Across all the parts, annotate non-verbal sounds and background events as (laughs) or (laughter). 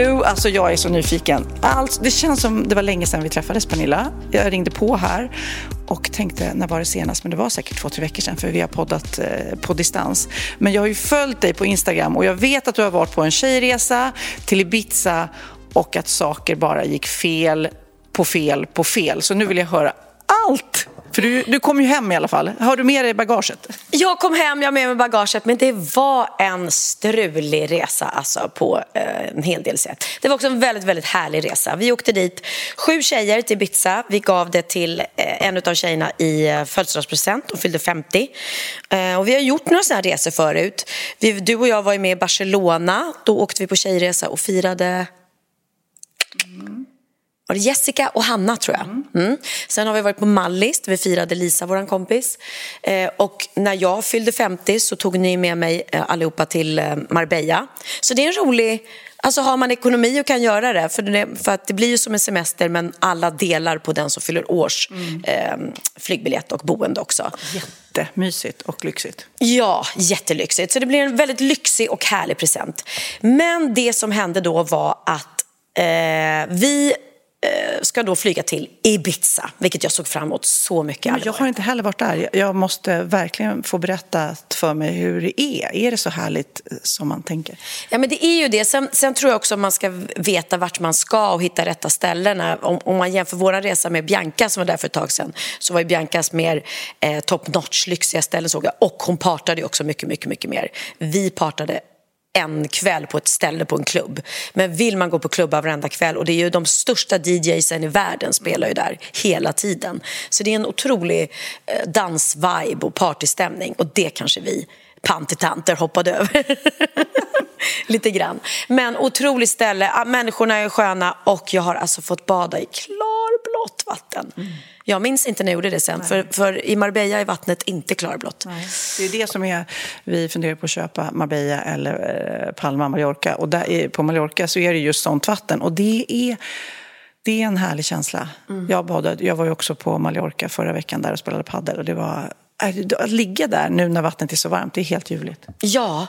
Toodaloo, alltså jag är så nyfiken. Allt, det känns som det var länge sedan vi träffades Pernilla. Jag ringde på här och tänkte, när var det senast? Men det var säkert två, tre veckor sedan för vi har poddat eh, på distans. Men jag har ju följt dig på Instagram och jag vet att du har varit på en tjejresa till Ibiza och att saker bara gick fel på fel på fel. Så nu vill jag höra allt! För du, du kom ju hem i alla fall. Har du med dig bagaget? Jag kom hem, jag har med mig bagaget, men det var en strulig resa alltså, på eh, en hel del sätt. Det var också en väldigt, väldigt härlig resa. Vi åkte dit, sju tjejer till Ibiza. Vi gav det till eh, en av tjejerna i eh, födelsedagspresent. Hon fyllde 50. Eh, och vi har gjort några sådana här resor förut. Vi, du och jag var ju med i Barcelona. Då åkte vi på tjejresa och firade var det Jessica och Hanna tror jag. Mm. Sen har vi varit på Mallis där vi firade Lisa, vår kompis. Eh, och när jag fyllde 50 så tog ni med mig eh, allihopa till eh, Marbella. Så det är en rolig... Alltså har man ekonomi och kan göra det, för, det, för att det blir ju som en semester men alla delar på den som fyller års eh, flygbiljett och boende också. Jättemysigt och lyxigt. Ja, jättelyxigt. Så det blir en väldigt lyxig och härlig present. Men det som hände då var att vi ska då flyga till Ibiza, vilket jag såg fram emot så mycket. Men jag har inte heller varit där. Jag måste verkligen få berätta för mig hur det är. Är det så härligt eh, som man tänker? Ja, men det är ju det. Sen, sen tror jag också att man ska veta vart man ska och hitta rätta ställena. Om, om man jämför vår resa med Bianca som var där för ett tag sedan så var ju Biancas mer eh, top notch, lyxiga ställen såg jag. Och hon partade också mycket, mycket, mycket mer. Vi partade en kväll på ett ställe på en klubb. Men vill man gå på klubbar varenda kväll och det är ju de största DJsen i världen spelar ju där hela tiden. Så det är en otrolig eh, dansvibe och partystämning och det kanske vi pantitanter hoppade över. (laughs) (laughs) Lite grann. Men otroligt ställe, Ah, människorna är sköna och jag har alltså fått bada i klarblått vatten. Jag minns inte när jag gjorde det sen, för, för i Marbella är vattnet inte klarblått. Det är det som är, vi funderar på att köpa Marbella eller eh, Palma, Mallorca. Och där, är- på Mallorca så är det just sånt vatten. Och det är, det är en härlig känsla. Jag, badade, jag var ju också på Mallorca förra veckan där och spelade padel och det var att ligga där nu när vattnet är så varmt, det är helt ljuvligt. Ja,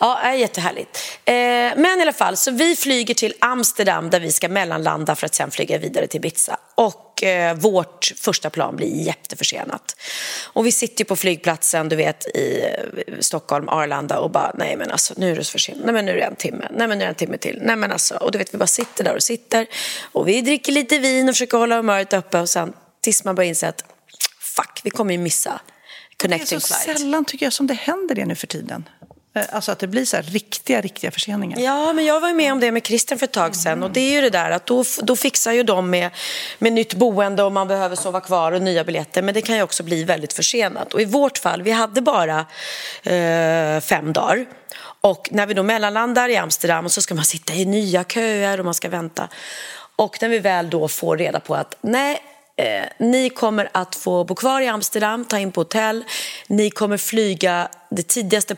ja är jättehärligt. Eh, men i alla fall, så vi flyger till Amsterdam där vi ska mellanlanda för att sen flyga vidare till Ibiza. Och eh, vårt första plan blir jätteförsenat. Och vi sitter ju på flygplatsen, du vet, i eh, Stockholm, Arlanda och bara, nej men alltså nu är det så försenat, nej men nu är det en timme, nej men nu är det en timme till, nej men alltså, och du vet vi bara sitter där och sitter och vi dricker lite vin och försöker hålla humöret uppe och sen tills man börjar inse att fuck, vi kommer ju missa det är connecting så flight. sällan tycker jag som det händer det nu för tiden. Eh, Alltså att det blir så riktiga, riktiga förseningar. Ja, men jag var med om det med Christian för ett tag sedan. Och det är ju det där att då, då fixar ju de med, med nytt boende och man behöver sova kvar och nya biljetter. Men det kan ju också bli väldigt försenat. Och i vårt fall, vi hade bara eh, fem dagar. Och när vi då mellanlandar i Amsterdam så ska man sitta i nya köer och man ska vänta. Och när vi väl då får reda på att nej, eh, ni kommer att få bo kvar i Amsterdam, ta in på hotell. Ni kommer flyga det tidigaste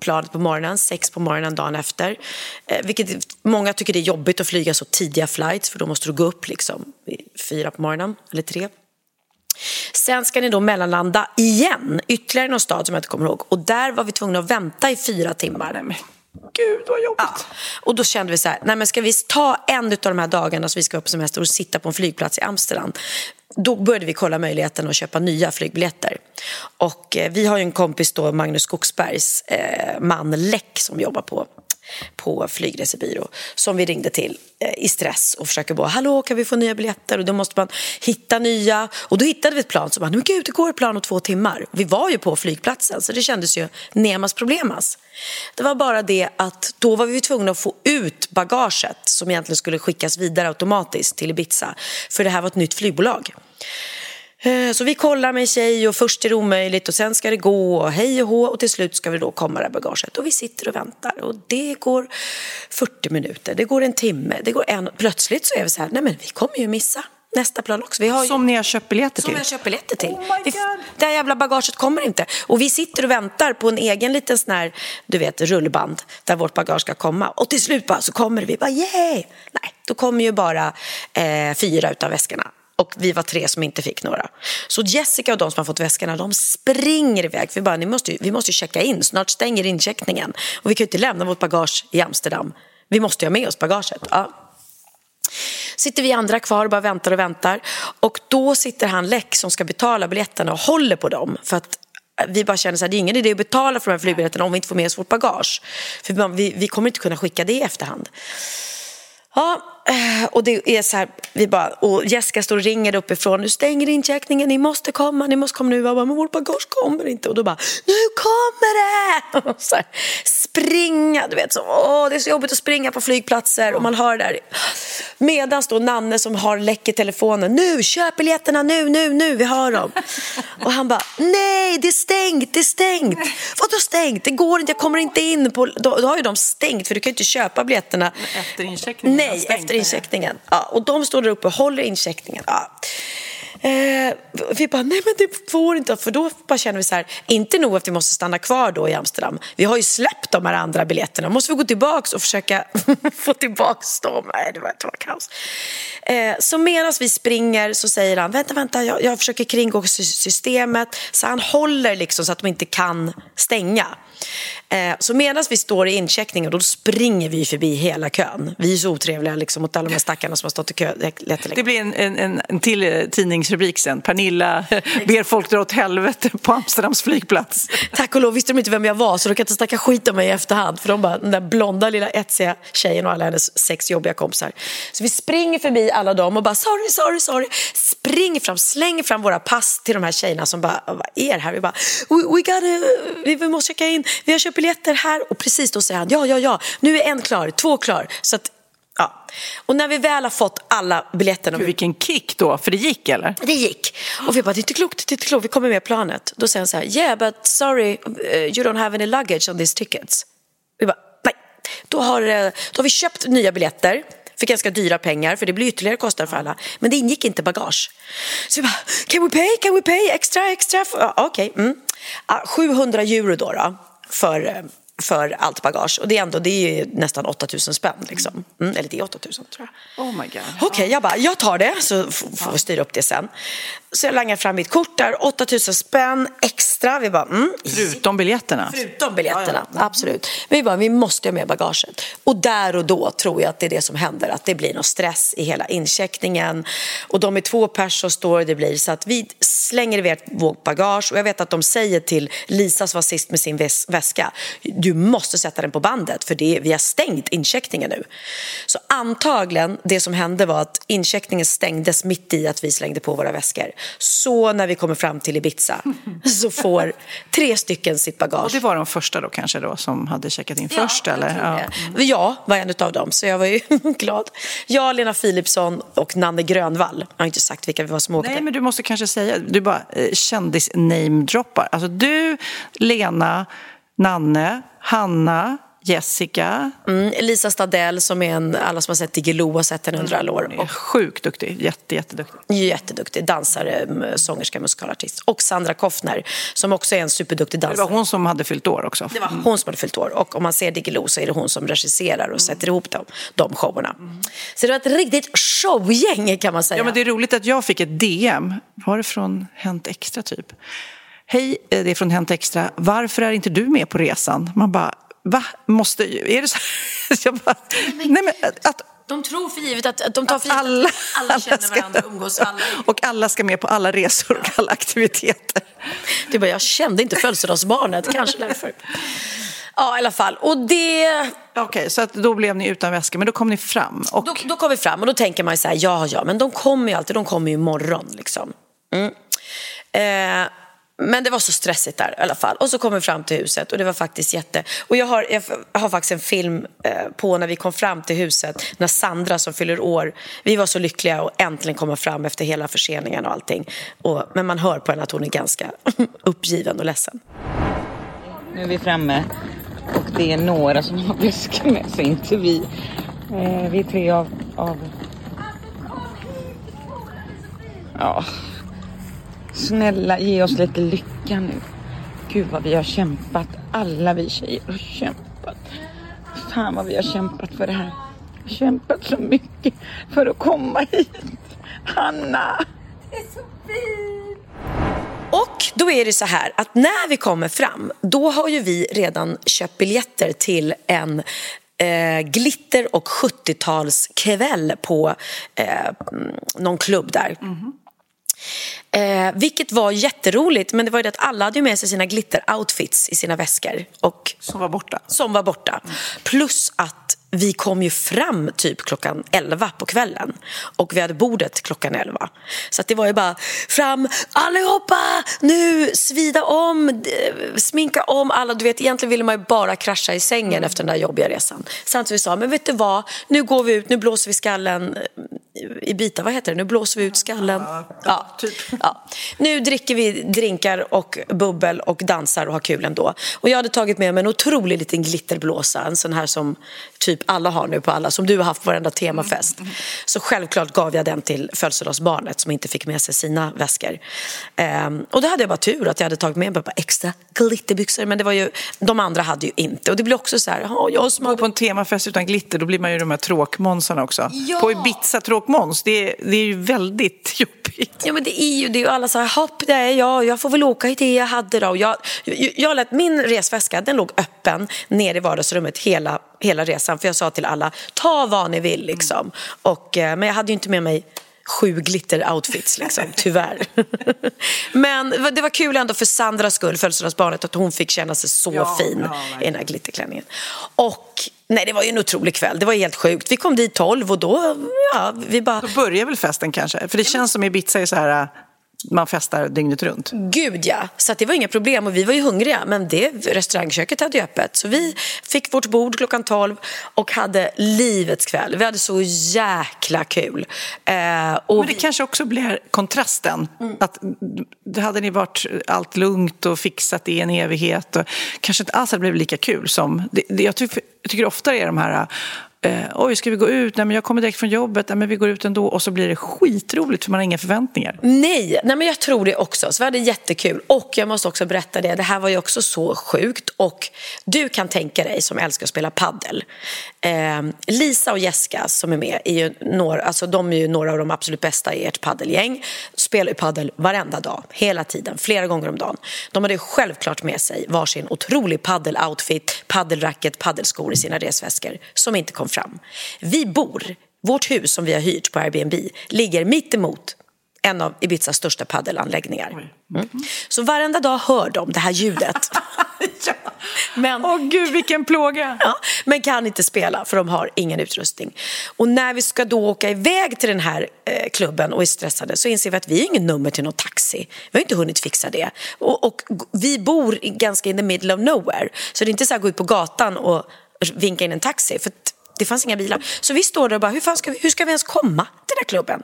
planet på morgonen, sex på morgonen dagen efter. Eh, vilket många tycker det är jobbigt att flyga så tidiga flights för då måste du gå upp liksom fyra på morgonen, eller tre. Sen ska ni då mellanlanda igen, ytterligare någon stad som jag inte kommer ihåg. Och där var vi tvungna att vänta i fyra timmar. Gud vad jobbigt. Ja. Och då kände vi så här, nej men ska vi ta en av de här dagarna som vi ska vara på semester och sitta på en flygplats i Amsterdam då började vi kolla möjligheten att köpa nya flygbiljetter. Och eh, vi har ju en kompis då, Magnus Skogsbergs eh, man Läck som jobbar på på flygresebyrå som vi ringde till eh, i stress och försöker bara hallå kan vi få nya biljetter och då måste man hitta nya och då hittade vi ett plan som bara men gud det går ett plan om två timmar. Vi var ju på flygplatsen så det kändes ju nemas problemas. Det var bara det att då var vi tvungna att få ut bagaget som egentligen skulle skickas vidare automatiskt till Ibiza för det här var ett nytt flygbolag. Eh, så vi kollar med en tjej och först är det omöjligt och sen ska det gå och hej och hå och till slut ska vi då komma det bagaget och vi sitter och väntar och det går 40 minuter, det går en timme, det går en plötsligt så är vi så här, nej men vi kommer ju missa nästa plan också. Vi har ju... Som ni har köpt biljetter till? Som jag har köpt biljetter till. Oh vi... Det här jävla bagaget kommer inte. Och vi sitter och väntar på en egen liten sån här, du vet, rullband där vårt bagage ska komma. Och till slut bara så kommer det. Vi bara yay! Nej, då kommer ju bara eh, fyra utav väskorna och vi var tre som inte fick några. Så Jessica och de som har fått väskorna, de springer iväg. Vi bara, Ni måste, vi måste ju checka in, snart stänger incheckningen. Och vi kan ju inte lämna vårt bagage i Amsterdam. Vi måste ju ha med oss bagaget. Ja. Sitter vi andra kvar och bara väntar och väntar. Och då sitter han Läck som ska betala biljetterna och håller på dem. För att vi bara känner att det är ingen idé att betala för de här flygbiljetterna om vi inte får med oss vårt bagage. För vi, vi kommer inte kunna skicka det i efterhand. Ja, och det är så här, vi bara, och Jessica står och ringer uppifrån, nu stänger incheckningen, ni måste komma, ni måste komma nu. Jag bara, men vårt bagage kommer inte. Och då bara, nu kommer det! (laughs) Och så här, springa, du vet, så, åh, det är så jobbigt att springa på flygplatser och man hör där. Medan då Nanne som har läck i telefonen, nu, köp biljetterna nu, nu, nu, vi har dem. (laughs) Och han bara, nej, det är stängt, det är stängt. Vadå stängt? Det går inte, jag kommer inte in på, då, då har ju de stängt för du kan ju inte köpa biljetterna. Efter incheckningen? Nej, efter incheckningen. Ja, och de står där uppe och håller incheckningen. Ja. Eh, vi bara, nej men det får inte, för då bara känner vi så här, inte nog att vi måste stanna kvar då i Amsterdam, vi har ju släppt de här andra biljetterna, måste vi gå tillbaks och försöka (laughs) få tillbaks dem? Nej, det var, var kaos. Eh, så medan vi springer så säger han, vänta, vänta, jag, jag försöker kringgå systemet, så han håller liksom så att de inte kan stänga. Eh, så medan vi står i incheckningen då springer vi förbi hela kön. Vi är så otrevliga liksom, mot alla de här stackarna som har stått i kö Det blir en, en, en till eh, tidningsrubrik sen. Pernilla (laughs) ber folk dra åt helvete på Amsterdams flygplats. Tack och lov visste de inte vem jag var så de kan inte snacka skit om mig i efterhand. För de bara, den där blonda lilla etsiga tjejen och alla hennes sex jobbiga kompisar. Så vi springer förbi alla dem och bara sorry, sorry, sorry. Springer fram, slänger fram våra pass till de här tjejerna som bara, vad är det här? Vi bara, we, we gotta, vi måste checka in, vi har köpt biljetter här. Och precis då säger han, ja, ja, ja, nu är en klar, två klar. Så att, ja. Och när vi väl har fått alla biljetterna. Vilken kick då, för det gick eller? Det gick. Och vi bara, det är inte klokt, det är inte klokt, vi kommer med planet. Då säger han så här, yeah but sorry, uh, you don't have any luggage on these tickets. Vi bara, nej. Då har, uh, då har vi köpt nya biljetter för ganska dyra pengar, för det blir ytterligare kostnader för alla. Men det ingick inte bagage. Så vi bara, can we pay, can we pay, extra, extra? Okej, okay. mm. 700 euro då. då för, eh, för allt bagage. Och det är, ändå, det är nästan 8000 spänn. Liksom. Mm, eller det är 8000 tror jag. Oh my God. Okej, okay, jag bara, jag tar det så får vi styra upp det sen. Så jag langar fram mitt kort där, 8000 spänn extra. Vi bara, mm. Förutom biljetterna? Förutom biljetterna, ja, ja. absolut. Men vi bara, vi måste ha med bagaget. Och där och då tror jag att det är det som händer, att det blir någon stress i hela incheckningen. Och de är två pers som står det blir så att vi slänger iväg vårt bagage och jag vet att de säger till Lisa som var sist med sin väska, du måste sätta den på bandet för det, vi har stängt incheckningen nu. Så antagligen det som hände var att incheckningen stängdes mitt i att vi slängde på våra väskor. Så när vi kommer fram till Ibiza (laughs) så får tre stycken sitt bagage. Och det var de första då kanske då som hade checkat in ja, först eller? Ja. Mm. Jag var en av dem så jag var ju (laughs) glad. Jag, Lena Philipsson och Nanne Grönvall. Jag har inte sagt vilka vi var som åkte. Nej men du måste kanske säga, du bara eh, kändis-namedroppar. Alltså du, Lena, Nanne, Hanna, Jessica. Mm, Lisa Stadell som är en, alla som har sett Diggiloo har sett henne under alla år. Och sjukt duktig, jätte, jätteduktig. Jätteduktig dansare, sångerska, musikalartist. Och Sandra Koffner som också är en superduktig Det dansare. var hon som hade fyllt år också. Det var hon som hade fyllt år och om man ser Diggiloo så är det hon som regisserar och sätter ihop dem, de showerna. Så det var ett riktigt showgäng kan man säga. Ja, men det är roligt att jag fick ett DM. Var det från Hänt Extra typ? Hej, eh, det är från Hänt Extra. Varför är inte du med på resan? Man bara, va? Måste, är det så? (laughs) Jag bara, nej men att, De tror för givet att, att de tar för givet alla, att alla känner ska- varandra och umgås. Alla. Och alla ska med på alla resor och alla aktiviteter. Det är bara, jag kände inte födelsedagsbarnet, kanske därför. Ja, i alla fall. Och det... Okej, så att då blev ni utan väska, men då kom ni fram. Och Då, då kom vi fram och då tänker man ju så här, ja, ja, men de kommer ju alltid, de kommer ju imorgon liksom. Mm. Eh, men det var så stressigt där i alla fall. Och så kom vi fram till huset och det var faktiskt jätte... Och jag har, jag har faktiskt en film eh, på när vi kom fram till huset, när Sandra som fyller år, vi var så lyckliga att äntligen komma fram efter hela förseningen och allting. Och, men man hör på henne att hon är ganska (laughs) uppgiven och ledsen. Nu är vi framme och det är några som har väskor med sig, inte vi. Eh, vi är tre av, av... Ja. Snälla, ge oss lite lycka nu. Gud vad vi har kämpat. Alla vi tjejer har kämpat. Fan vad vi har kämpat för det här. Kämpat så mycket för att komma hit. Hanna! Och då är det så här att när vi kommer fram, då har ju vi redan köpt biljetter till en eh, glitter och 70-talskväll på eh, mm, någon klubb där. Eh, vilket var jätteroligt, men det var ju det att alla hade med sig sina glitter-outfits i sina väskor. Och som var borta. som var borta. Plus att vi kom ju fram typ klockan 11 på kvällen och vi hade bordet klockan 11. Så det var ju bara fram allihopa nu, svida om, d- sminka om alla. Du vet, egentligen ville man ju bara krascha i sängen efter den där jobbiga resan. Samtidigt vi sa, men vet du vad, nu går vi ut, nu blåser vi skallen i bitar, vad heter det, nu blåser vi ut skallen. Ja, typ. Ja. Nu dricker vi drinkar och bubbel och dansar och har kul ändå. Och jag hade tagit med mig en otrolig liten glitterblåsa, en sån här som typ alla har nu på alla, som du har haft på varenda temafest. Så självklart gav jag den till födelsedagsbarnet som inte fick med sig sina väskor. Ehm, och då hade jag bara tur att jag hade tagit med mig bara extra glitterbyxor, men det var ju, de andra hade ju inte. Och det blir också så här, "Ja, jag som Gå på en temafest utan glitter, då blir man ju de här tråkmånsarna också. Ja. På Ibiza tråkmåns, det är, det är ju väldigt (laughs) jobbigt. Ja men det är ju det och alla sa hopp det är jag, jag får väl åka i det jag hade då. Och Jag, jag, jag lät min resväska, den låg öppen ner i vardagsrummet hela, hela resan för jag sa till alla, ta vad ni vill liksom. Och, eh, men jag hade ju inte med mig sju glitter-outfits liksom, (laughs) tyvärr. (laughs) men det var kul ändå för Sandras skull, födelsedagsbarnet, att hon fick känna sig så Ja, fin ja, i den här glitterklänningen. Och nej, det var ju en otrolig kväll, det var helt sjukt. Vi kom dit tolv och då, ja, vi bara... Då börjar väl festen kanske? För det känns som Ibiza är så här, man festar dygnet runt. Gud ja, så att det var inga problem och vi var ju hungriga men det, restaurangköket hade ju öppet. Så vi fick vårt bord klockan 12 och hade livets kväll. Vi hade så jäkla kul. Eh, Men det vi, kanske också blir kontrasten. Att det hade ni varit allt lugnt och fixat i en evighet. Och kanske inte alls hade blivit lika kul som... Det, det, jag, tycker, jag tycker ofta det är de här... Eh, Oj, ska vi gå ut? Nej, men jag kommer direkt från jobbet. Nej, men vi går ut ändå. Och så blir det skitroligt för man har inga förväntningar. Nej, nej, men jag tror det också. Så vi hade jättekul. Och jag måste också berätta det, det här var ju också så sjukt. Och du kan tänka dig som älskar att spela paddel. Eh, Lisa och Jessica som är med, är ju några, alltså de är ju några av de absolut bästa i ert paddelgäng. Spelar ju paddel varenda dag, hela tiden, flera gånger om dagen. De hade självklart med sig varsin otrolig paddeloutfit, paddelracket, paddelskor i sina resväskor som inte kom fram. Vi bor, vårt hus som vi har hyrt på Airbnb ligger mitt emot en av Ibizas största paddelanläggningar. Mm. Så varenda dag hör de det här ljudet. (laughs) Men, Åh gud, vilken plåga! ja, men kan inte spela för de har ingen utrustning. Och när vi ska då åka iväg till den här eh, klubben och är stressade så inser vi att vi har ingen nummer till någon taxi. Vi har inte hunnit fixa det. Och, och vi bor ganska in the middle of nowhere. Så det är inte så att gå ut på gatan och vinka in en taxi. För det fanns inga bilar. Så vi står där och bara, hur, fan ska vi, hur ska vi ens komma till den här klubben?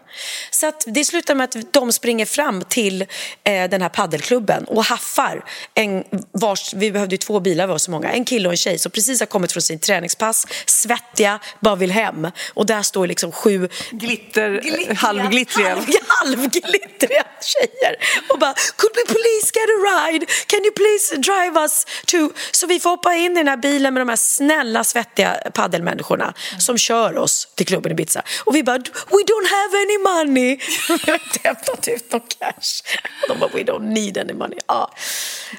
Så att det slutar med att de springer fram till eh, den här paddelklubben och haffar en vars, vi behövde ju två bilar, var så många, en kille och en tjej som precis har kommit från sin träningspass, svettiga, bara vill hem. Och där står liksom sju Glitter, halvglittriga. halv, halvglittriga tjejer och bara “Could we please get a ride? Can you please drive us to...” Så vi får hoppa in i den här bilen med de här snälla svettiga paddelmänniskorna som kör oss till klubben i Ibiza. Och vi bara “We don't have any money!” (laughs) Vi har inte hämtat ut någon cash. Och de bara “We don't need any money”. Ja.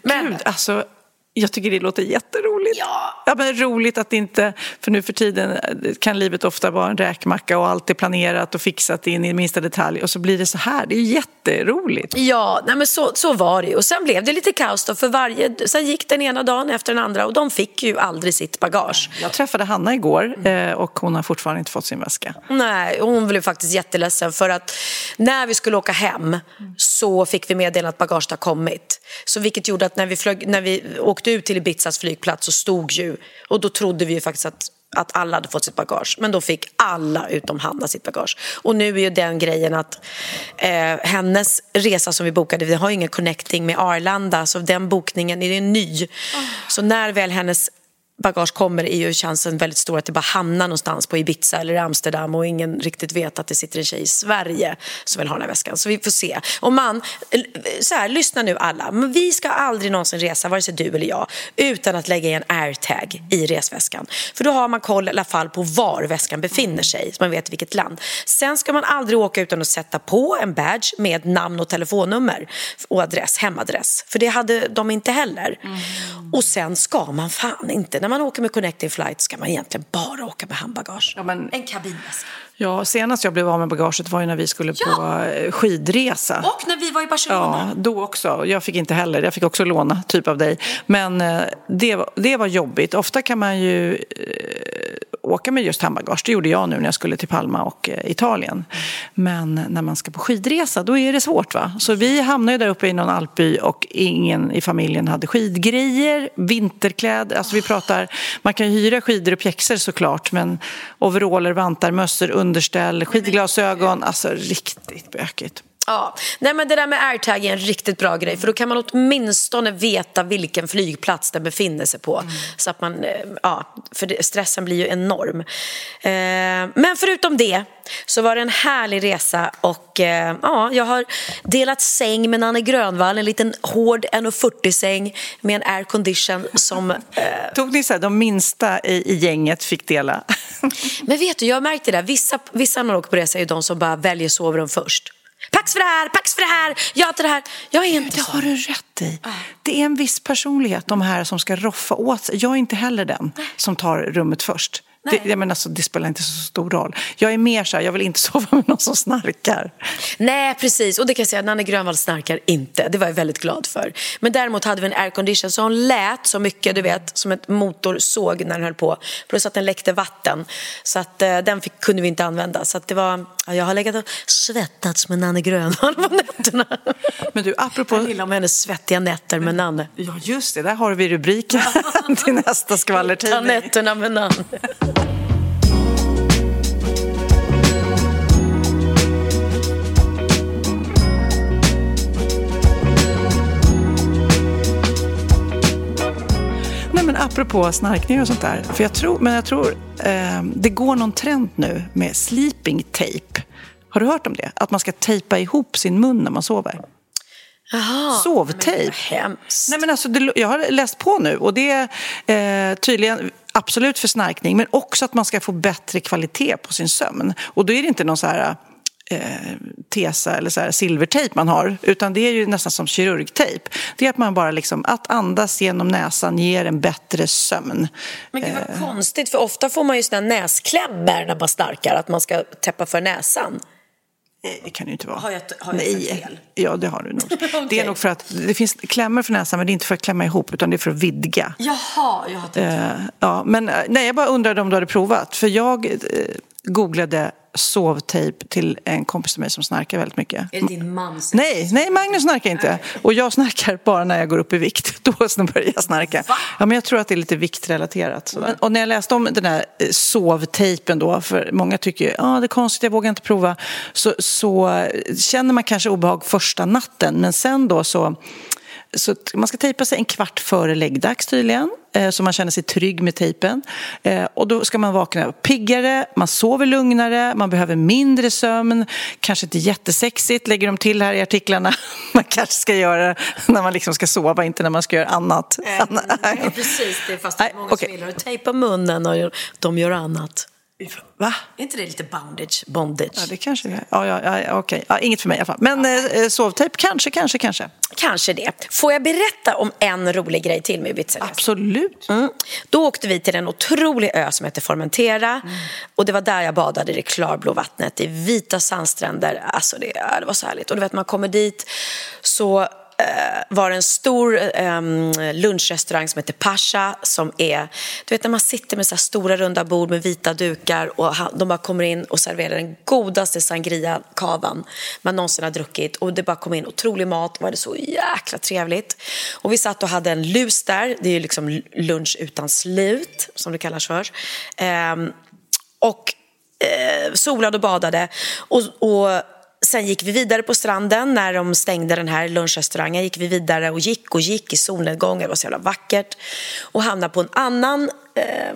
Men, Gud, alltså, jag tycker det låter jätteroligt. Ja. ja men roligt att inte, för nu för tiden kan livet ofta vara en räkmacka och allt är planerat och fixat in i minsta detalj och så blir det så här. Det är jätteroligt. Ja, nej men så, så var det ju. Och sen blev det lite kaos då, för varje, sen gick den ena dagen efter den andra och de fick ju aldrig sitt bagage. Jag träffade Hanna igår eh, och hon har fortfarande inte fått sin väska. Nej, hon blev faktiskt jätteledsen för att när vi skulle åka hem så fick vi meddela att bagaget har kommit. Så vilket gjorde att när vi, flög, när vi åkte ut till Ibizas flygplats så stod ju, och då trodde vi ju faktiskt att att alla hade fått sitt bagage, men då fick alla utom Hanna sitt bagage. Och nu är ju den grejen att eh, hennes resa som vi bokade, vi har ju ingen connecting med Arlanda, så den bokningen är ny. Så när väl hennes bagage kommer är ju chansen väldigt stor att det bara hamnar någonstans på Ibiza eller Amsterdam och ingen riktigt vet att det sitter en tjej i Sverige som vill ha den här väskan. Så vi får se. Och man, så här, lyssna nu alla. Men vi ska aldrig någonsin resa, vare sig du eller jag, utan att lägga i en airtag i resväskan. För då har man koll i alla fall på var väskan befinner sig, så man vet vilket land. Sen ska man aldrig åka utan att sätta på en badge med namn och telefonnummer och adress, hemadress. För det hade de inte heller. Och sen ska man fan inte, när man åker med Connecting Flight ska man egentligen bara åka med handbagage. Ja, men- En kabinväska. Ja, senast jag blev av med bagaget var ju när vi skulle på eh, skidresa. Och när vi var i Barcelona. Ja, då också. Jag fick inte heller. Jag fick också låna, typ av dig. Men eh, det, var- det var jobbigt. Ofta kan man ju eh, åka med just handbagage. Det gjorde jag nu när jag skulle till Palma och Italien. Men när man ska på skidresa, då är det svårt. va? Så vi hamnade där uppe i någon alpby och ingen i familjen hade skidgrejer, vinterkläder. Alltså vi pratar, man kan hyra skidor och pjäxor såklart, men overaller, vantar, mössor, underställ, skidglasögon. Alltså riktigt bökigt. Ja, nej men det där med airtag är en riktigt bra grej för då kan man åtminstone veta vilken flygplats den befinner sig på. Så att man, eh, ja, för stressen blir ju enorm. Eh, men förutom det så var det en härlig resa och eh, ja, jag har delat säng med Nanne Grönvall, en liten hård 1,40-säng med en aircondition som eh, Tog ni så här, de minsta i, i gänget fick dela? Men vet du, jag märkte det. Vissa, vissa när man åker på resa är ju de som bara väljer sovrum först. Pax för det här, pax för det här, ja till det här. Jag är inte Det så. har du rätt i. Det är en viss personlighet, de här som ska roffa åt sig. Jag är inte heller den som tar rummet först. Det, jag menar, alltså, det spelar inte så stor roll. Jag är mer så här, jag vill inte (laughs) sova med någon som snarkar. Nej, precis. Och det kan jag säga, Nanne Grönvall snarkar inte. Det var jag väldigt glad för. Men däremot hade vi en aircondition så hon lät så mycket, du vet, som ett motorsåg när den höll på. Plus att den läckte vatten. Så att eh, den fick, kunde vi inte använda. Så att det var, ja, jag har legat och svettats med Nanne Grönvall på nätterna. (laughs) Men du, apropå... Jag gillar om hennes svettiga nätter med Nanne. Ja, just det. Där har vi rubriken (laughs) till nästa Ta skvallertidning. nätterna med Nanne. Men apropå snarkning och sånt där. För jag tror, men jag tror eh, det går någon trend nu med sleeping tape. Har du hört om det? Att man ska tejpa ihop sin mun när man sover. Jaha. Sovtejp. Hemskt. Nej, men alltså, det, jag har läst på nu och det är eh, tydligen absolut för snarkning men också att man ska få bättre kvalitet på sin sömn. Och då är det inte någon så här eh, tesa eller så här silvertejp man har utan det är ju nästan som kirurgtejp. Det är att man bara liksom, att andas genom näsan ger en bättre sömn. Men gud vad konstigt, för ofta får man ju såna näsklämmor när man starkar, att man ska täppa för näsan. Det kan det ju inte vara. Har jag- har jag Nej. fel? Ja, det har du nog. (laughs) Det Okej. är nog för att det finns klämmor för näsan men det är inte för att klämma ihop utan det är för att vidga. Jaha, jag har tänkt Eh, ja, men eh, nej, jag bara undrade om du hade provat. För jag, eh, googlade sovtejp till en kompis till mig som snarkar väldigt mycket. Är det din man? Nej, nej, Magnus snarkar inte. Och jag snarkar bara när jag går upp i vikt. (laughs) Då börjar jag snarka. Ja, men jag tror att det är lite viktrelaterat. Och när jag läste om den här eh, sovtejpen då, för många tycker att ah, det är konstigt, jag vågar inte prova, så, så känner man kanske obehag första natten. Men sen då så så man ska tejpa sig en kvart före läggdags tydligen, eh, så man känner sig trygg med tejpen. Eh, och då ska man vakna piggare, man sover lugnare, man behöver mindre sömn, kanske inte jättesexigt, lägger de till här i artiklarna. (laughs) Man kanske ska göra när man liksom ska sova, inte när man ska göra annat. (laughs) Nej, precis, det är fast det är många okay. som gillar att tejpa munnen och de gör annat. Va? Är inte det lite bondage? bondage? Ja, det kanske det är. Ja, ja, ja, okej. Ja, inget för mig i alla fall. Men ja. eh, sovtejp, kanske, kanske, kanske. Kanske det. Får jag berätta om en rolig grej till med Ibiza? Absolut. Mm. Då åkte vi till en otrolig ö som heter Formentera. Mm. Och det var där jag badade i det klarblå vattnet, i vita sandstränder. Alltså det, det var så härligt. Och du vet, man kommer dit så Eh, Eh, var en stor ehm, lunchrestaurang som heter Pasha som är, du vet när man sitter med så stora runda bord med vita dukar och de bara kommer in och serverar den godaste sangria-kavan man någonsin har druckit och det bara kom in otrolig mat, var det så jäkla trevligt. Och vi satt och hade en lus där, det är ju liksom lunch utan slut som det kallas för. Um, och eh, solade och badade och, och Sen gick vi vidare på stranden när de stängde den här lunchrestaurangen. gick vi vidare och gick och gick i solnedgången. Det var så jävla vackert. Och hamnade på en annan, eh,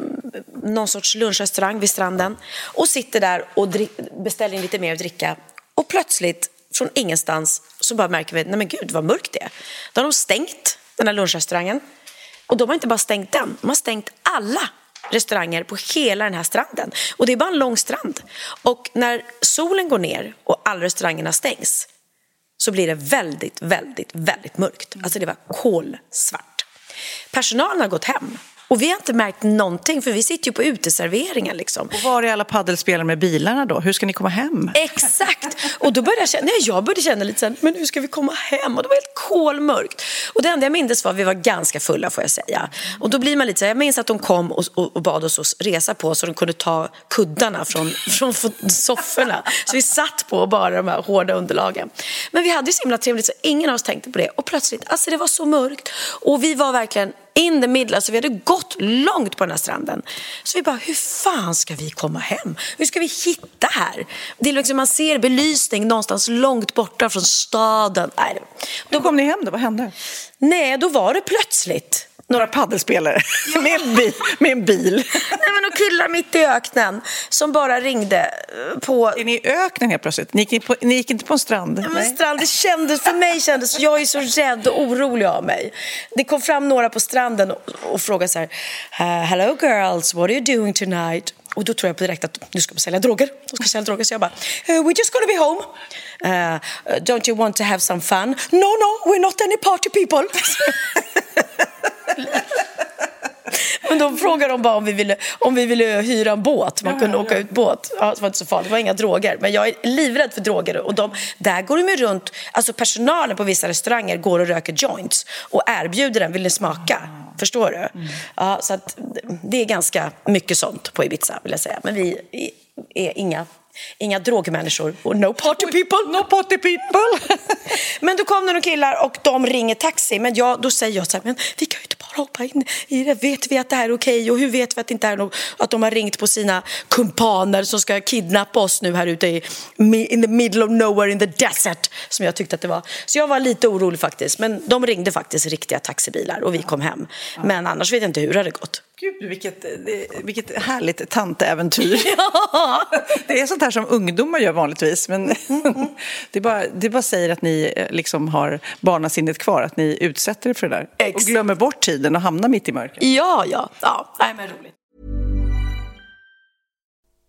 någon sorts lunchrestaurang vid stranden. Och sitter där och beställer in lite mer att dricka. Och plötsligt, från ingenstans, så bara märker vi, nej men gud vad mörkt det är. Då har de stängt den här lunchrestaurangen. Och de har inte bara stängt den, de har stängt alla restauranger på hela den här stranden. Och det är bara en lång strand. Och när solen går ner och alla restaurangerna stängs så blir det väldigt, väldigt, väldigt mörkt. Alltså det var kolsvart. Personalen har gått hem och vi har inte märkt någonting för vi sitter ju på uteserveringen. Liksom. Och var är alla paddelspelare med bilarna då? Hur ska ni komma hem? Exakt! Och då började jag känna, nej, jag började känna lite så här, men hur ska vi komma hem? Och det var helt kolmörkt. Och det enda jag minns var att vi var ganska fulla får jag säga. Och då blir man lite så här, jag minns att de kom och, och, och bad oss att resa på så de kunde ta kuddarna från, (laughs) från sofforna. Så vi satt på bara de här hårda underlagen. Men vi hade ju så himla trevligt så ingen av oss tänkte på det. Och plötsligt, alltså det var så mörkt. Och vi var verkligen in the middle. Alltså vi hade gått långt på den här stranden. Så vi bara, hur fan ska vi komma hem? Hur ska vi hitta här? Det är liksom, man ser belysning någonstans långt borta från staden. Nej. Då kom ni hem då? Vad hände? Nej, då var det plötsligt några paddelspelare (laughs) ja. med, en bil, med en bil. Nej, men och killar mitt i öknen som bara ringde eh, på... Är ni i öknen helt plötsligt? Ni gick, på, ni gick inte på en strand? Ja, men strand, det kändes, för mig kändes, jag är så rädd och orolig av mig. Det kom fram några på stranden och, och frågade så här, Hello girls, what are you doing tonight? Och då tror jag på direkt att du ska sälja droger. De ska sälja droger. Så jag bara, eh, we we're just gonna be home. Uh, don't you want to have some fun? No, no, we're not any party people. (laughs) Men då frågade de bara om vi ville, om vi ville hyra en båt. Man kunde åka ut båt. Ja, det var inte så farligt, det var inga droger. Men jag är livrädd för droger. Och de, där går de runt, alltså personalen på vissa restauranger går och röker joints och erbjuder den, vill ni smaka? Förstår du? Mm. Ja, så att, det är ganska mycket sånt på Ibiza vill jag säga. Men vi är inga Inga drogmänniskor och no party people. No party people. (laughs) men då kom det några killar och de ringer taxi. Men jag, då säger jag så här, men vi kan ju inte bara hoppa in i det. Vet vi att det här är okej? Okay? Och hur vet vi att det inte är något, att de har ringt på sina kumpaner som ska kidnappa oss nu här ute i in the middle of nowhere in the desert. Som jag tyckte att det var. Så jag var lite orolig faktiskt. Men de ringde faktiskt riktiga taxibilar och vi kom hem. Men annars vet jag inte hur det hade gått. Gud, vilket, vilket härligt tantäventyr. (laughs) Ja. Det är sånt här som ungdomar gör vanligtvis. Men (laughs) det, bara, det bara säger att ni eh, liksom har barnasinnet kvar, att ni utsätter er för det där. Exakt. Och glömmer bort tiden och hamnar mitt i mörkret. Ja, ja. ja. Nej, men roligt.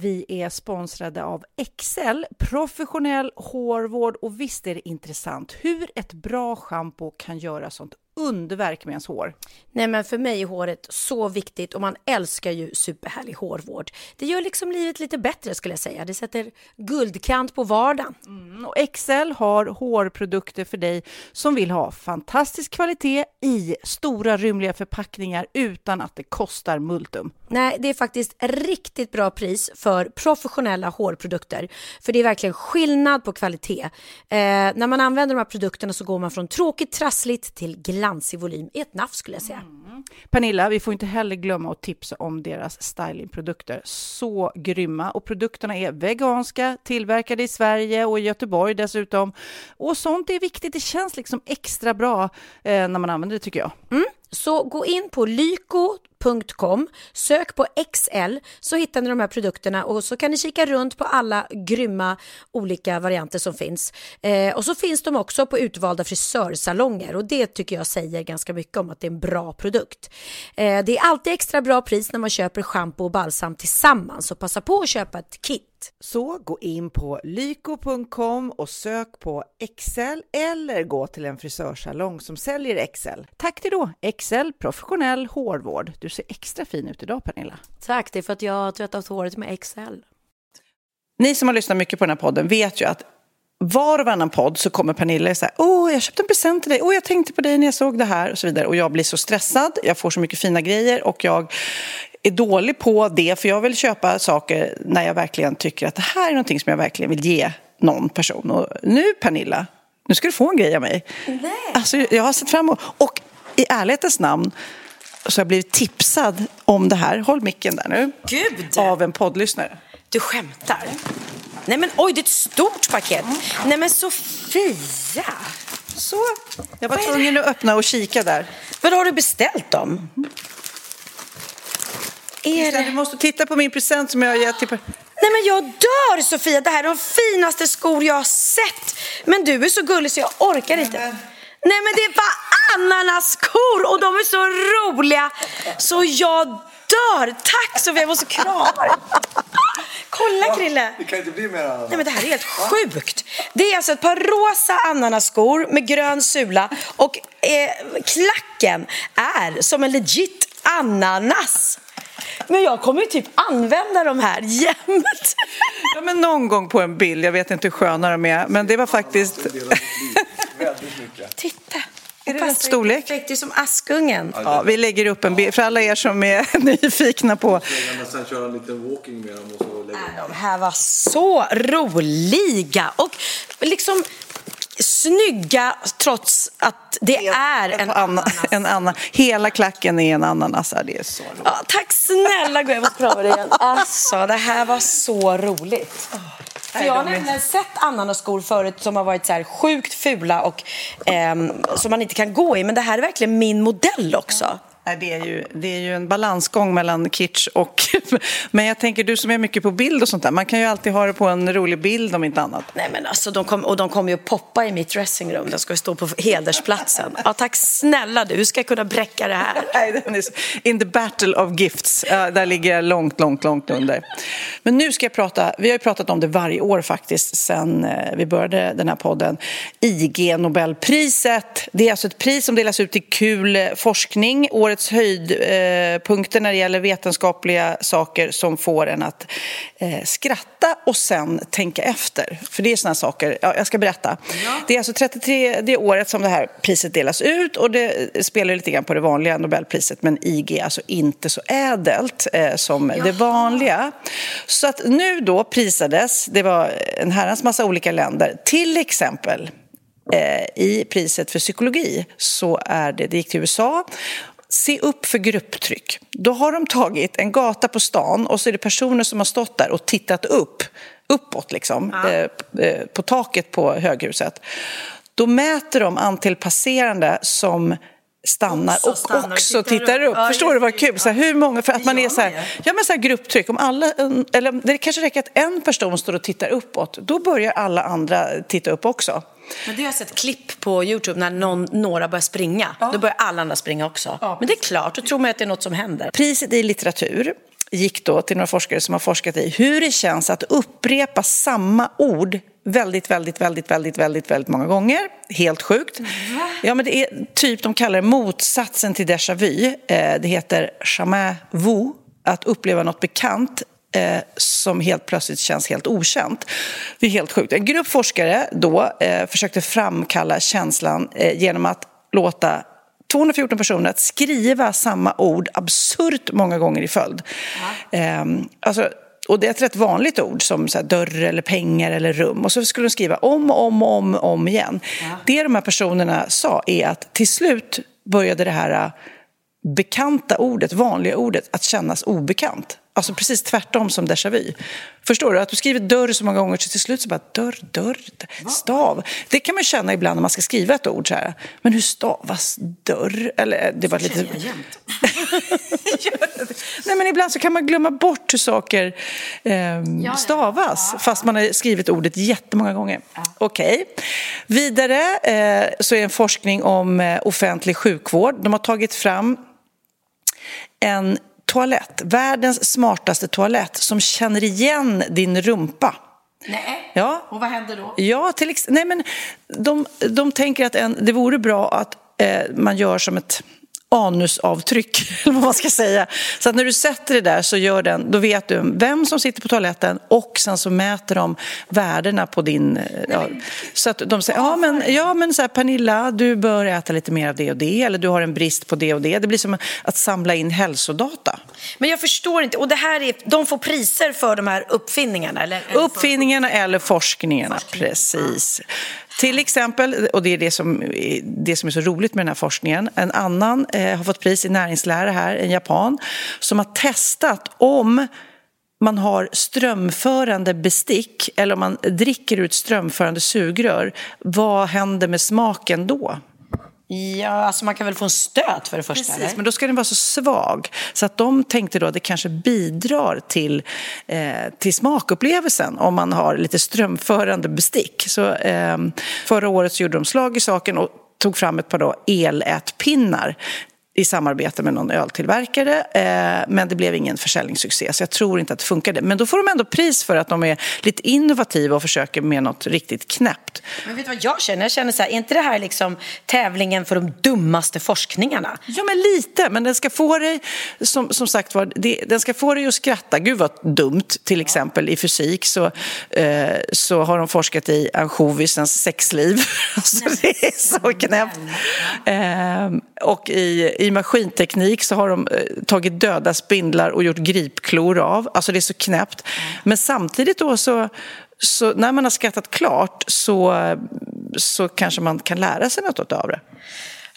Vi är sponsrade av Excel, professionell hårvård. Och visst är det intressant hur ett bra schampo kan göra sånt underverk med ens hår. Nej men för mig är håret så viktigt och man älskar ju superhärlig hårvård. Det gör liksom livet lite bättre skulle jag säga. Det sätter guldkant på vardagen. Mm, och Excel har hårprodukter för dig som vill ha fantastisk kvalitet i stora rymliga förpackningar utan att det kostar multum. Nej, det är faktiskt riktigt bra pris för professionella hårprodukter. För det är verkligen skillnad på kvalitet. Eh, när man använder de här produkterna så går man från tråkigt trassligt till glansig volym i ett nafs skulle jag säga. Mm. Pernilla, vi får inte heller glömma att tipsa om deras stylingprodukter. Så grymma! Och produkterna är veganska, tillverkade i Sverige och i Göteborg dessutom. Och sånt är viktigt, det känns liksom extra bra eh, när man använder det tycker jag. Mm. Så gå in på lyko.com, sök på XL så hittar ni de här produkterna och så kan ni kika runt på alla grymma olika varianter som finns. Eh, och så finns de också på utvalda frisörsalonger och det tycker jag säger ganska mycket om att det är en bra produkt. Eh, det är alltid extra bra pris när man köper schampo och balsam tillsammans så passa på att köpa ett kit. Så gå in på lyko.com och sök på Excel eller gå till en frisörsalong som säljer Excel. Tack till då Excel professionell hårvård. Du ser extra fin ut idag Pernilla. Tack, det är för att jag har tvättat håret med XL. Ni som har lyssnat mycket på den här podden vet ju att var och varannan podd så kommer Pernilla så här, åh, jag köpte en present till dig, åh, jag tänkte på dig när jag såg det här och så vidare. Och jag blir så stressad, jag får så mycket fina grejer och jag är dålig på det, för jag vill köpa saker när jag verkligen tycker att det här är någonting som jag verkligen vill ge någon person. Och nu, Pernilla, nu ska du få en grej av mig. Nej. Alltså, jag har sett fram emot, och i ärlighetens namn så har jag blivit tipsad om det här, håll micken där nu, Gud! av en poddlyssnare. Du skämtar? Nej men oj, det är ett stort paket. Nej men Sofia! Så, jag var tvungen att öppna och kika där. Vad har du beställt dem? Är Du måste titta på min present som jag har gett till... Nej men jag dör Sofia, det här är de finaste skor jag har sett. Men du är så gullig så jag orkar inte. Nej men det är bara ananaskor och de är så roliga så jag dör. Tack Sofia, jag måste krama dig. Kolla Krille. Det kan inte bli mer ananas. Nej men det här är helt sjukt. Det är alltså ett par rosa ananasskor med grön sula och eh, klacken är som en legit ananas. Men jag kommer ju typ använda de här jämt. Ja, men någon gång på en bild, jag vet inte hur sköna de är, men det var faktiskt... Väldigt mycket. Titta. Är det rätt storlek? Perfekt, det är som Askungen. Ja, vi lägger upp en bild för alla er som är (laughs) nyfikna på... Nästan köra en liten walking med dem och så lägga De här var så roliga och liksom snygga trots att det är en en, annan, ananas. en annan. Hela klacken är en ananas. Ja, Det är så roligt. Ja, tack snälla jag måste prova det igen. Alltså, det här var så roligt. För jag har nämligen sett ananaskor förut som har varit så här sjukt fula och ehm, som man inte kan gå i. Men det här är verkligen min modell också. Nej, det, är ju, det är ju en balansgång mellan kitsch och (laughs) Men jag tänker, du som är mycket på bild och sånt där, man kan ju alltid ha det på en rolig bild om inte annat. Nej men alltså, de kom, och de kommer ju poppa i mitt dressingrum. De ska ju stå på hedersplatsen. Ja, tack snälla du, hur ska jag kunna bräcka det här? (laughs) Nej, In the battle of gifts, där ligger jag långt, långt, långt under. Men nu ska jag prata, vi har ju pratat om det varje år faktiskt sen eh, vi började den här podden. IG Nobelpriset, det är alltså ett pris som delas ut till kul eh, forskning. Årets höjdpunkter när det gäller vetenskapliga saker som får en att eh, skratta och sen tänka efter. För det är såna saker, ja, jag ska berätta. Det är alltså 33 det året som det här priset delas ut och det spelar lite grann på det vanliga Nobelpriset men IG är alltså inte så ädelt eh, som det vanliga. Så att nu då prisades, det var en herrans massa olika länder, till exempel eh, i priset för psykologi så är det, det gick till USA Se upp för grupptryck. Då har de tagit en gata på stan och så är det personer som har stått där och tittat upp, uppåt liksom, eh, eh, på taket på höghuset. Då mäter de antal passerande som stannar Också och stannar också tittar tittar upp. upp. Ja, Förstår du vad kul? Så här, hur många, för att man är så här, ja men så här grupptryck, om alla, eller det kanske räcker att en person står och tittar uppåt, då börjar alla andra titta upp också. Men det har jag sett klipp på Youtube när någon, några börjar springa. Då börjar alla andra springa också. Men det är klart, då tror man att det är något som händer. Priset i litteratur gick då till några forskare som har forskat i hur det känns att upprepa samma ord väldigt, väldigt, väldigt, väldigt, väldigt, väldigt många gånger. Helt sjukt. Ja, men det är typ, de kallar det motsatsen till déjà vu. Eh, Det heter jamais vu, att uppleva något bekant eh, som helt plötsligt känns helt okänt. Det är helt sjukt. En grupp forskare då eh, försökte framkalla känslan eh, genom att låta 214 personer att skriva samma ord absurt många gånger i följd. Ehm, alltså, och det är ett rätt vanligt ord som så här, dörr eller pengar eller rum. Och så skulle de skriva om och om om, om igen. Det de här personerna sa är att till slut började det här bekanta ordet, vanliga ordet, att kännas obekant. Alltså precis tvärtom som déjà vu. Förstår du? Att du skriver dörr så många gånger så till slut så bara dörr, dörr, stav. Det kan man känna ibland när man ska skriva ett ord så här. Men hur stavas dörr? Eller det var lite... (laughs) Nej, men ibland så kan man glömma bort hur saker ehm, stavas fast man har skrivit ordet jättemånga gånger. Okej. Vidare eh, så är en forskning om eh, offentlig sjukvård. De har tagit fram en toalett, världens smartaste toalett som känner igen din rumpa. Nej. Ja. Och vad händer då? Ja, till Nej, men de, de tänker att en, det vore bra att eh, man gör som ett anusavtryck, (laughs) eller vad man ska säga. Så när du sätter det där så gör den, då vet du vem som sitter på toaletten och sen så mäter de värdena på din... eh, Ja, så att de säger, ja men, ja, men så här, Pernilla, du bör äta lite mer av det och det, eller du har en brist på det och det. Det blir som att samla in hälsodata. Men jag förstår inte. Och det här är, de får priser för de här uppfinningarna? Eller, Uppfinningarna eller forskningarna, precis. Till exempel, och det är det som, det som är så roligt med den här forskningen, en annan eh, har fått pris i näringslära här, en japan, som har testat om man har strömförande bestick eller om man dricker ur ett strömförande sugrör, vad händer med smaken då? Ja, alltså man kan väl få en stöt för det första? Precis, eller? men då ska den vara så svag. Så att de tänkte då att det kanske bidrar till, eh, till smakupplevelsen om man har lite strömförande bestick. Så, eh, förra året så gjorde de slag i saken och tog fram ett par då elätpinnar i samarbete med någon öltillverkare, eh, men det blev ingen försäljningssuccé så jag tror inte att det funkade. Men då får de ändå pris för att de är lite innovativa och försöker med något riktigt knäppt. Men vet du vad jag känner? Jag känner så här, är inte det här liksom tävlingen för de dummaste forskningarna? Ja, men lite. Men den ska få dig, som, som sagt var, det, den ska få dig att skratta. Gud vad dumt. Till exempel i fysik så, eh, så har de forskat i ansjovisens sexliv. (laughs) alltså, det är så knäppt. Eh, och i, i maskinteknik så har de eh, tagit döda spindlar och gjort gripklor av. Alltså det är så knäppt. Men samtidigt då så så när man har skrattat klart så, så kanske man kan lära sig något av det.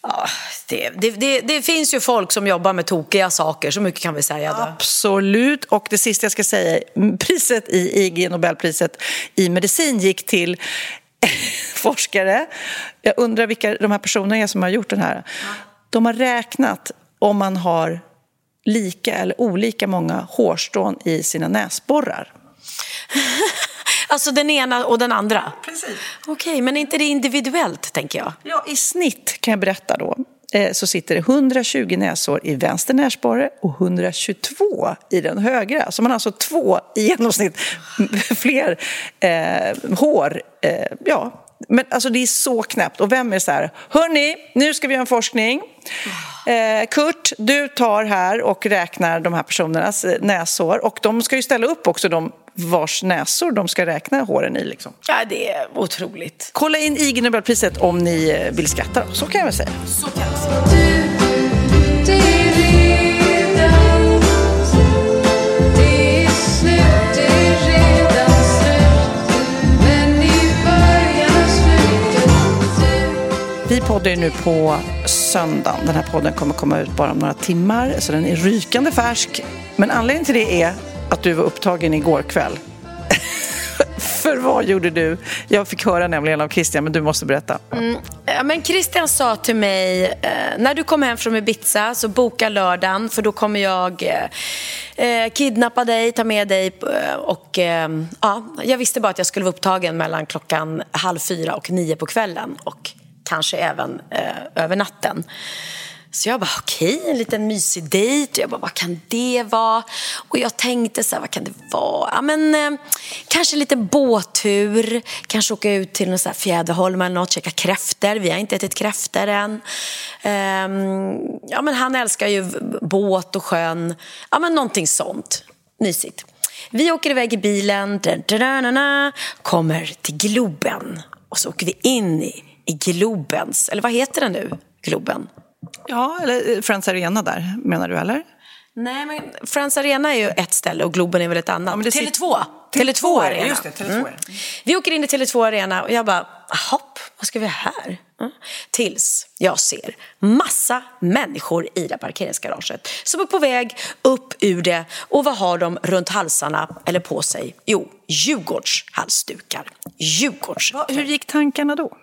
Ja, det, det, det, det finns ju folk som jobbar med tokiga saker, så mycket kan vi säga. Då. Absolut. Och det sista jag ska säga, är, priset i IG, Nobelpriset i medicin gick till (laughs) forskare. Jag undrar vilka de här personerna är som har gjort den här. De har räknat om man har lika eller olika många hårstrån i sina näsborrar? (laughs) Alltså den ena och den andra? Precis. Okej, men är inte det individuellt, tänker jag? Ja, i snitt kan jag berätta då eh, så sitter det 120 näsår i vänster näsborre och 122 i den högra. Så man har alltså två i genomsnitt (laughs) fler eh, hår. Eh, ja, men alltså det är så knäppt. Och vem är så här, hörni, nu ska vi göra en forskning. Eh, Kurt, du tar här och räknar de här personernas eh, näsår. Och de ska ju ställa upp också, de vars näsor de ska räkna håren i. Liksom. Ja, det är otroligt. Kolla in IG Nobelpriset om ni eh, vill skratta. Då. Så kan jag väl säga. Så kan jag säga. Vi poddar ju nu på söndagen. Den här podden kommer komma ut bara om några timmar, så den är rykande färsk. Men anledningen till det är att du var upptagen igår kväll. (laughs) För vad gjorde du? Jag fick höra nämligen av Christian, men du måste berätta. Mm. Ja, men Christian sa till mig, eh, när du kommer hem från Ibiza så boka lördagen för då kommer jag eh, eh kidnappa dig, ta med dig eh, och eh, ja, jag visste bara att jag skulle vara upptagen mellan klockan halv fyra och nio på kvällen och kanske även eh, över natten. Så jag bara, okej, okay, en liten mysig dejt. Jag bara, vad kan det vara? Och jag tänkte så här, vad kan det vara? Ja, men, eh, kanske en liten båttur. Kanske åka ut till någon så här Fjäderholm eller något, käka kräftor. Vi har inte ätit kräftor än. Um, ja, men han älskar ju båt och sjön. Ja, men någonting sånt. Mysigt. Vi åker iväg i bilen, kommer till Globen och så åker vi in i, i Globens, eller vad heter den nu, Globen? Ja, eller eh, Friends Arena där, menar du, eller? Nej, men Friends Arena är ju ett ställe och Globen är väl ett annat. Ja, Tele2. Tele2 Arena. Just det, Tele2 mm. Vi åker in i Tele2 Arena och jag bara, hopp, vad ska vi här? Mm. Tills jag ser massa människor i det parkeringsgaraget som är på väg upp ur det. Och vad har de runt halsarna eller på sig? Jo, Djurgårdshalsdukar. Djurgårds. Hur gick tankarna då?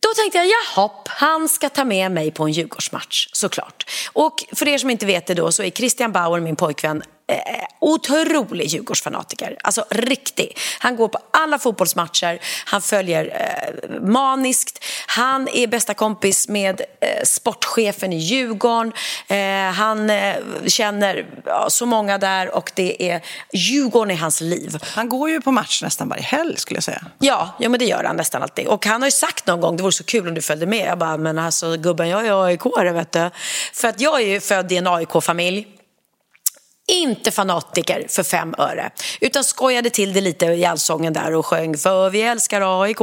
Då tänkte jag, jaha, han ska ta med mig på en Djurgårdsmatch såklart. Och för er som inte vet det då så är Christian Bauer, min pojkvän, eh, otrolig Djurgårdsfanatiker. Alltså riktig. Han går på alla fotbollsmatcher, han följer eh, maniskt. Han är bästa kompis med eh, sportchefen i Djurgården. Eh, han eh, känner ja, så många där och det är Djurgården i hans liv. Han går ju på match nästan varje helg skulle jag säga. Ja, ja men det gör han nästan alltid. Och han har ju sagt någon gång, det vore så kul om du följde med. Jag bara, men alltså gubben jag är aik vet du. För att jag är ju född i en AIK-familj inte fanatiker för fem öre utan skojade till det lite i allsången där och sjöng för vi älskar AIK.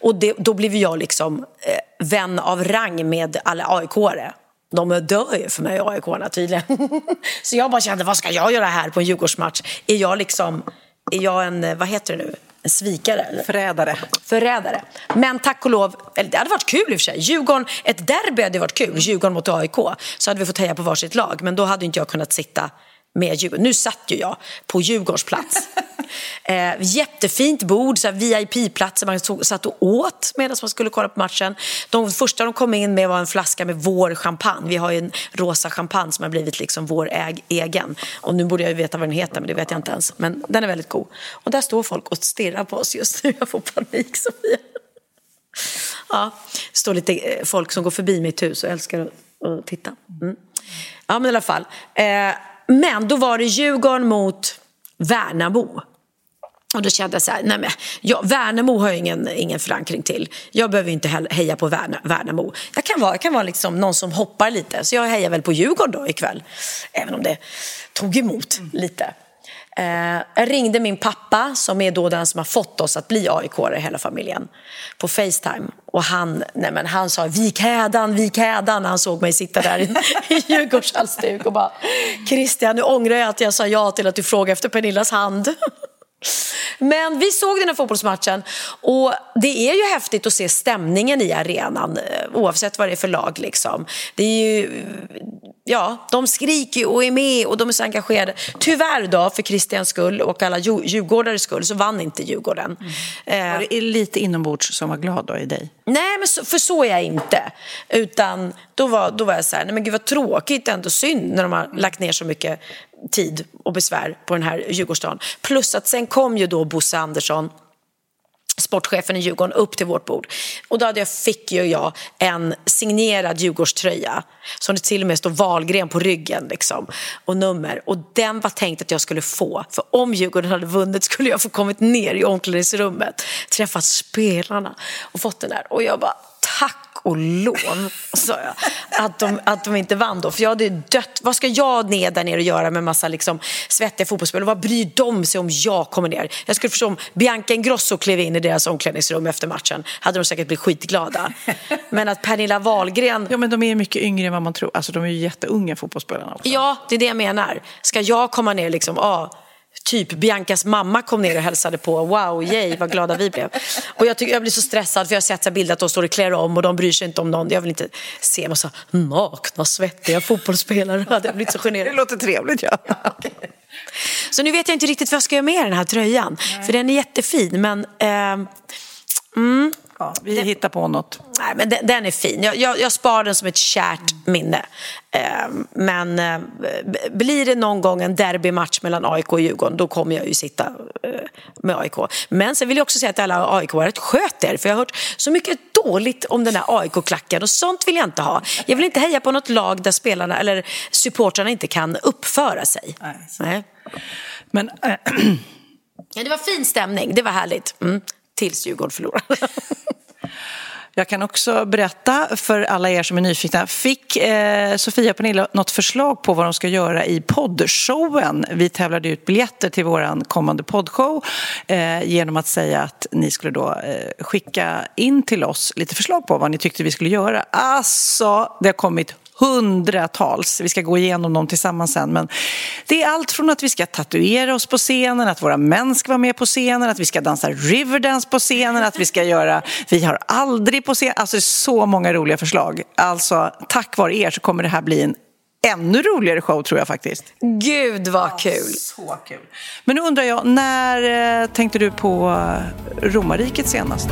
Och det, då blev jag liksom eh, vän av rang med alla AIK-are. De dör ju för mig, AIK-arna tydligen. (laughs) Så jag bara kände, vad ska jag göra här på en Djurgårdsmatch? Är jag liksom, är jag en, eh, vad heter det nu? En svikare? Eller? Förrädare. Förrädare. Men tack och lov, eller det hade varit kul i och för sig. Djurgården, ett derby hade varit kul, Djurgården mot AIK. Så hade vi fått heja på varsitt lag, men då hade inte jag kunnat sitta med Djurgården. Nu satt ju jag på Djurgårdens plats. (laughs) eh, jättefint bord, VIP-platser. Man satt och åt medan man skulle kolla på matchen. De första de kom in med var en flaska med vår champagne. Vi har ju en rosa champagne som har blivit liksom vår äg, egen. Och nu borde jag ju veta vad den heter, men det vet jag inte ens. Men den är väldigt god. Och där står folk och stirrar på oss just nu. Jag får panik, Sofia. Ja, det står lite eh, folk som går förbi mitt hus och älskar att, titta. Mm. Ja, men i alla fall. Eh, men då var det Djurgården mot Värnamo. Och då kände jag så här, nej men, ja, Värnamo har jag ingen, ingen förankring till. Jag behöver inte heja på Värnamo. Jag kan vara, jag kan vara liksom någon som hoppar lite, så jag hejar väl på Djurgården då ikväll. Även om det tog emot lite. Eh, jag ringde min pappa, som är då den som har fått oss att bli aik hela familjen, på Facetime. Och han, nej men han sa vik hädan, vik hädan när han såg mig sitta där i, (laughs) i Djurgårdshalsduk och bara Christian, nu ångrar jag att jag sa ja till att du frågade efter Pernillas hand. (laughs) Men vi såg den här fotbollsmatchen och det är ju häftigt att se stämningen i arenan eh, oavsett vad det är för lag. Liksom. Det är ju Ja, de skriker och är med och de är så engagerade. Tyvärr då, för Christians skull och alla Dju- Djurgårdares skull, så vann inte Djurgården. Eh, Var det lite inombords som var glad då i dig? Nej, men så, för så är jag inte. Utan då var, då var jag så här, nej men gud vad tråkigt, ändå synd när de har lagt ner så mycket tid och besvär på den här Djurgårdsdagen. Plus att sen kom ju då Bosse Andersson sportchefen i Djurgården upp till vårt bord. Och då hade jag, fick ju jag en signerad Djurgårdströja som det till och med står Wahlgren på ryggen liksom, och nummer. Och den var tänkt att jag skulle få. För om Djurgården hade vunnit skulle jag få kommit ner i omklädningsrummet, träffat spelarna och fått den där. Och jag bara, tack och lov, sa jag, att de, att de inte vann då. För jag hade dött. Vad ska jag ner där nere och göra med massa liksom, svettiga fotbollsspelare? Vad bryr de sig om jag kommer ner? Jag skulle förstå om Bianca Ingrosso klev in i deras omklädningsrum efter matchen. Hade de säkert blivit skitglada. Men att Pernilla Wahlgren... Ja, men de är mycket yngre än vad man tror. Alltså, de är ju jätteunga fotbollsspelarna också. Ja, det är det jag menar. Ska jag komma ner liksom, ah, typ Biancas mamma kom ner och hälsade på. Wow, yay, vad glada vi blev. Och jag, tycker, jag blir så stressad för jag har sett så bilder att de står och klär om och de bryr sig inte om någon. Jag vill inte se massa nakna, svettiga fotbollsspelare. Jag blivit så generad. Det låter trevligt, ja. Så nu vet jag inte riktigt vad jag ska göra med den här tröjan. För den är jättefin, men... ehm, mm, ja vi hittar på något. Nej, men den, den är fin. Jag, jag, jag sparar den som ett kärt minne. Ehm, men eh, blir det någon gång en derbymatch mellan AIK och Djurgården då kommer jag ju sitta eh, med AIK. Men sen vill jag också säga att alla aik ett sköt er. För jag har hört så mycket dåligt om den där AIK-klacken och sånt vill jag inte ha. Jag vill inte heja på något lag där spelarna eller supportrarna inte kan uppföra sig. Nej. Men, äh, (clears throat) Ja, det var fin stämning, det var härligt. Mm. Tills Djurgården förlorade. (laughs) Jag kan också berätta för alla er som är nyfikna. Fick eh, Sofia och Pernilla något förslag på vad de ska göra i poddshowen? Vi tävlade ut biljetter till vår kommande poddshow eh, genom att säga att ni skulle då eh, skicka in till oss lite förslag på vad ni tyckte vi skulle göra. Alltså, det har kommit hundratals. Vi ska gå igenom dem tillsammans sen. Men det är allt från att vi ska tatuera oss på scenen, att våra män ska vara med på scenen, att vi ska dansa riverdance på scenen, att vi ska göra Vi har aldrig på scen. Alltså så många roliga förslag. Alltså tack vare er så kommer det här bli en ännu roligare show tror jag faktiskt. Gud vad kul! Så kul. Men nu undrar jag, när eh, tänkte du på romarriket senast?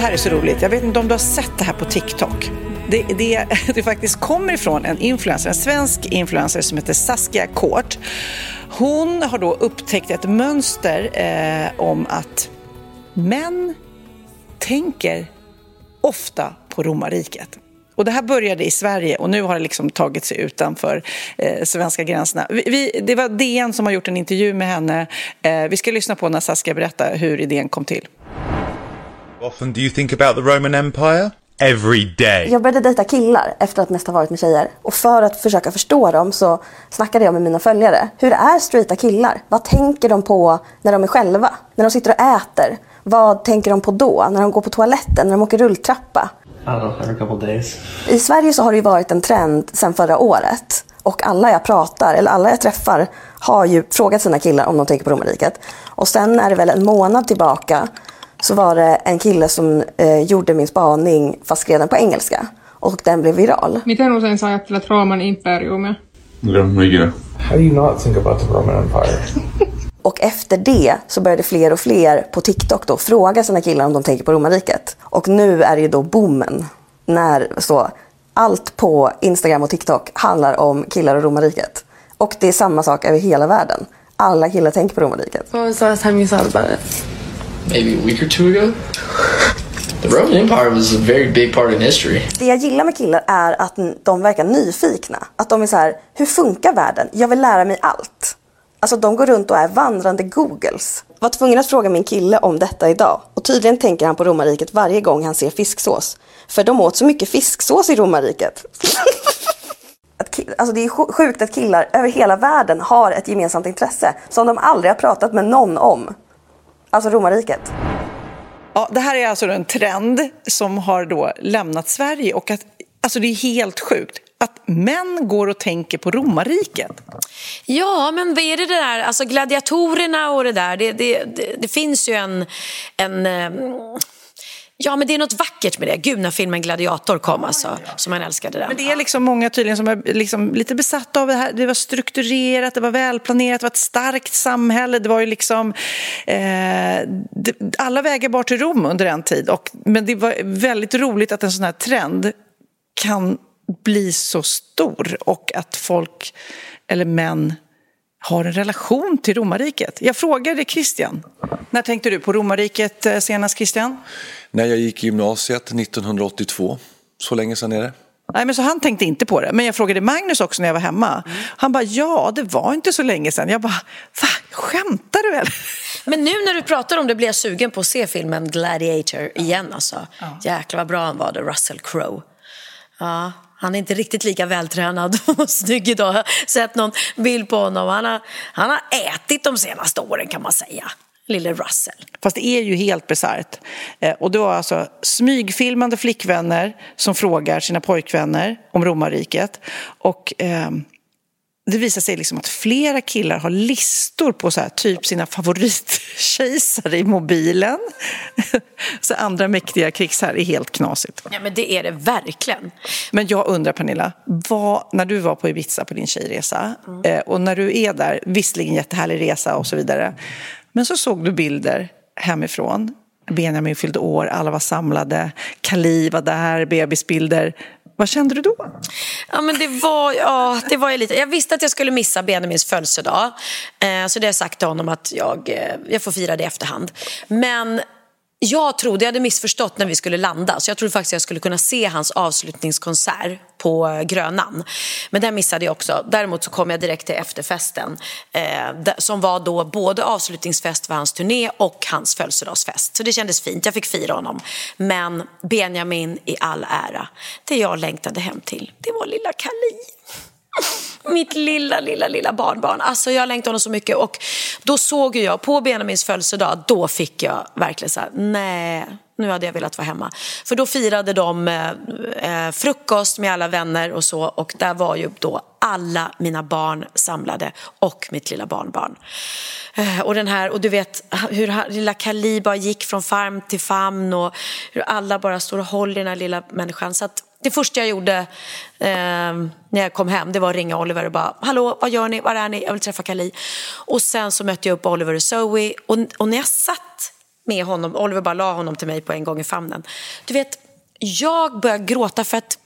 Här är så roligt. Jag vet inte om du har sett det här på TikTok. Det, det, (laughs) det faktiskt kommer ifrån en influencer, en svensk influencer som heter Saskia Kort. Hon har då upptäckt ett mönster eh, om att män tänker ofta på romarriket. Och det här började i Sverige och nu har det liksom tagit sig utanför eh, svenska gränserna. Vi, vi, det var DN som har gjort en intervju med henne. Eh, vi ska lyssna på när Saskia berättar hur idén kom till often do you think about the Roman Empire? Every day. Jag började dejta killar efter att mest ha varit med tjejer. Och för att försöka förstå dem så snackade jag med mina följare. Hur är straighta killar? Vad tänker de på när de är själva? När de sitter och äter? Vad tänker de på då? När de går på toaletten? När de åker rulltrappa? I don't know, every couple days. I Sverige så har det ju varit en trend sedan förra året. Och alla jag pratar, eller alla jag träffar, har ju frågat sina killar om de tänker på romarriket. Och sen är det väl en månad tillbaka så var det en kille som eh, gjorde min spaning fast skrev den på engelska. Och den blev viral. Miten usein sä ajattelet Rooman imperiumia? How do you not think about the Roman Empire? (laughs) Och efter det så började fler och fler på TikTok då fråga sina killar om de tänker på romarriket. Och nu är det ju då boomen. När så allt på Instagram och TikTok handlar om killar och romarriket. Och det är samma sak över hela världen. Alla killar tänker på romarriket. Time you thought about it? Maybe a week or two ago. The Roman Empire was a very big part in history. Det jag gillar med killar är att de verkar nyfikna. Att de är så här, hur funkar världen? Jag vill lära mig allt. Alltså de går runt och är vandrande googles. Var tvungen att fråga min kille om detta idag. Och tydligen tänker han på romarriket varje gång han ser fisksås. För de åt så mycket fisksås i romarriket. (laughs) Alltså det är sjukt att killar över hela världen har ett gemensamt intresse som de aldrig har pratat med någon om. Alltså romarriket. Ja, det här är alltså en trend som har då lämnat Sverige och att, alltså det är helt sjukt att män går och tänker på romarriket. Ja, men vad är det där, alltså gladiatorerna och det där, det, det, det, det finns ju en, en eh, Ja, men det är något vackert med det. Gud, när filmen Gladiator kom, alltså, som man älskade den. Men det är liksom många tydligen som är liksom lite besatta av det här. Det var strukturerat, det var välplanerat, det var ett starkt samhälle. Det var ju liksom... Eh, det, alla vägar bar till Rom under en tid. Och, men det var väldigt roligt att en sån här trend kan bli så stor och att folk, eller män, har en relation till romarriket. Jag frågade Christian, när tänkte du på romarriket eh, senast Christian? När jag gick i gymnasiet 1982. Så länge sedan är det. Nej, men så han tänkte inte på det. Men jag frågade Magnus också när jag var hemma. Han bara, ja, det var inte så länge sedan. Jag bara, va, skämtar du eller? Men nu när du pratar om det blir jag sugen på att se filmen Gladiator igen. Alltså. Ja. Jäklar vad bra han var, det, Russell Crowe. Ja, han är inte riktigt lika vältränad (laughs) och snygg idag. Jag har sett någon bild på honom. Han har, han har ätit de senaste åren kan man säga lille Russell. Fast det är ju helt bisarrt. Eh, och det var alltså smygfilmande flickvänner som frågar sina pojkvänner om romarriket. Och eh, det visar sig liksom att flera killar har listor på så här, typ sina favoritkejsare i mobilen. (laughs) så andra mäktiga krigsherrar är helt knasigt. Ja, men det är det verkligen. Men jag undrar, Pernilla, vad, när du var på Ibiza på din tjejresa mm. eh, och när du är där, visserligen jättehärlig resa och så vidare, men så såg du bilder hemifrån. Benjamin fyllde år, alla var samlade, Kali var där, bebisbilder. Vad kände du då? Ja, men det var, ja, det var lite... Jag visste att jag skulle missa Benjamins födelsedag. Eh, så det har jag sagt till honom att jag, eh, jag får fira det i efterhand. Men jag trodde, jag hade missförstått när vi skulle landa så jag trodde faktiskt jag skulle kunna se hans avslutningskonsert på eh, Grönan. Men den missade jag också. Däremot så kom jag direkt till efterfesten eh, som var då både avslutningsfest för hans turné och hans födelsedagsfest. Så det kändes fint, jag fick fira honom. Men Benjamin i all ära, det jag längtade hem till, det var lilla Kali. Mitt lilla, lilla, lilla barnbarn. Alltså jag längtade honom så mycket. Och då såg jag, på Benjamins födelsedag, då fick jag verkligen så här, nej, nu hade jag velat vara hemma. För då firade de eh, eh, frukost med alla vänner och så. Och där var ju då alla mina barn samlade och mitt lilla barnbarn. Eh, och, den här, och du vet hur lilla Kaliba gick från farm till famn och hur alla bara står och håller den här lilla människan. Så att det första jag gjorde eh, när jag kom hem det var att ringa Oliver och bara Hallå, vad gör ni? Var är ni? Jag vill träffa Kali. Och sen så mötte jag upp Oliver och Zoe och, och när jag satt med honom, Oliver bara la honom till mig på en gång i famnen. Du vet, jag började gråta för att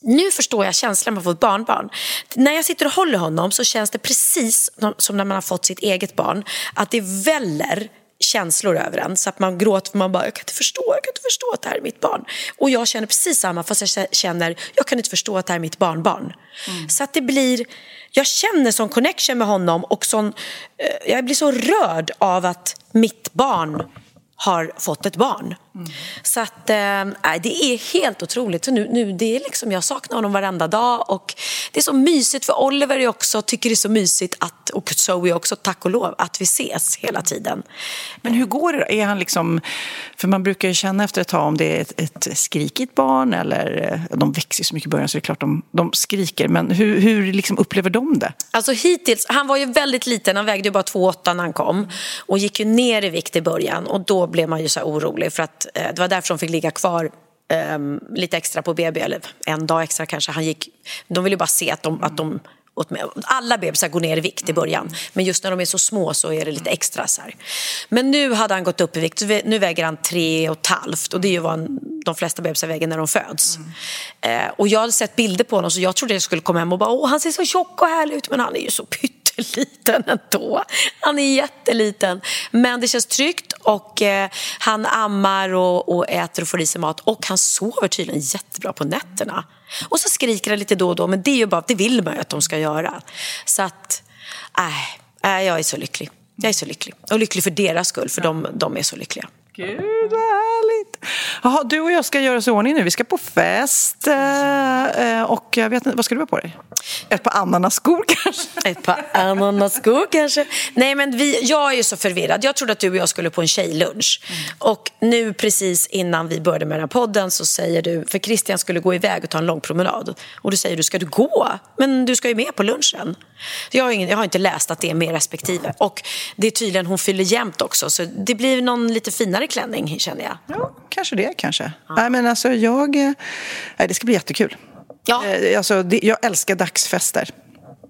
nu förstår jag känslan man får ett barnbarn. När jag sitter och håller honom så känns det precis som när man har fått sitt eget barn. Att det väller känslor över en så att man gråter för man bara, jag kan inte förstå, jag kan inte förstå att det här är mitt barn. Och jag känner precis samma fast jag känner, jag kan inte förstå att det här är mitt barnbarn. Mm. Så att det blir, jag känner sån connection med honom och sån, eh, jag blir så rörd av att mitt barn har fått ett barn. Mm. Så att, äh, det är helt otroligt. Så nu, nu, det är liksom, jag saknar honom varenda dag och det är så mysigt för Oliver är också, tycker det är så mysigt att, och Zoe också, tack och lov, att vi ses hela tiden. Men hur går det? Är han liksom, för man brukar ju känna efter ett tag om det är ett, ett skrikigt barn eller eh, de växer så mycket i början så det är klart de, de skriker. Men hur, hur liksom upplever de det? Alltså hittills, han var ju väldigt liten, han vägde ju bara 2,8 när han kom och gick ju ner i vikt i början och då blev man ju så orolig för att Eh, det var därför de fick ligga kvar um, lite extra på BB, eller en dag extra kanske. Han gick, de ville bara se att de, att de alla bebisar går ner i vikt i början, men just när de är så små så är det lite extra. Så här. Men nu hade han gått upp i vikt, nu väger han tre och ett halvt och det är ju vad de flesta bebisar väger när de föds. Mm. Eh, och jag hade sett bilder på honom så jag trodde jag skulle komma hem och bara åh han ser så tjock och härlig ut men han är ju så pytt jätteliten ändå. Han är jätteliten. Men det känns tryggt och eh, han ammar och, och, äter och får i sig mat och han sover tydligen jättebra på nätterna. Och så skriker han lite då och då men det är ju bara, det vill man ju att de ska göra. Så att, nej, äh, jag är så lycklig. Jag är så lycklig. Och lycklig för deras skull, för de, de är så lyckliga. Gud, (laughs) vad härligt! Jaha, du och jag ska göra oss i ordning nu. Vi ska på fest. eh, eh, Och jag vet inte, vad ska du ha på dig? Ett par ananaskor (laughs) kanske? Ett par ananaskor kanske. Nej, men vi, jag är ju så förvirrad. Jag trodde att du och jag skulle på en tjejlunch. Och nu precis innan vi började med den här podden så säger du, för Christian skulle gå iväg och ta en lång promenad. Och du säger du, ska du gå? Men du ska ju med på lunchen. Jag har, ingen, jag har inte läst att det är med respektive. Och det är tydligen, hon fyller jämnt också. Så det blir någon lite finare klänning känner jag. Ja, kanske det kanske. Nej, men alltså jag... eh, Nej, det ska bli jättekul. Ja. Eh, Alltså, det, jag älskar dagsfester.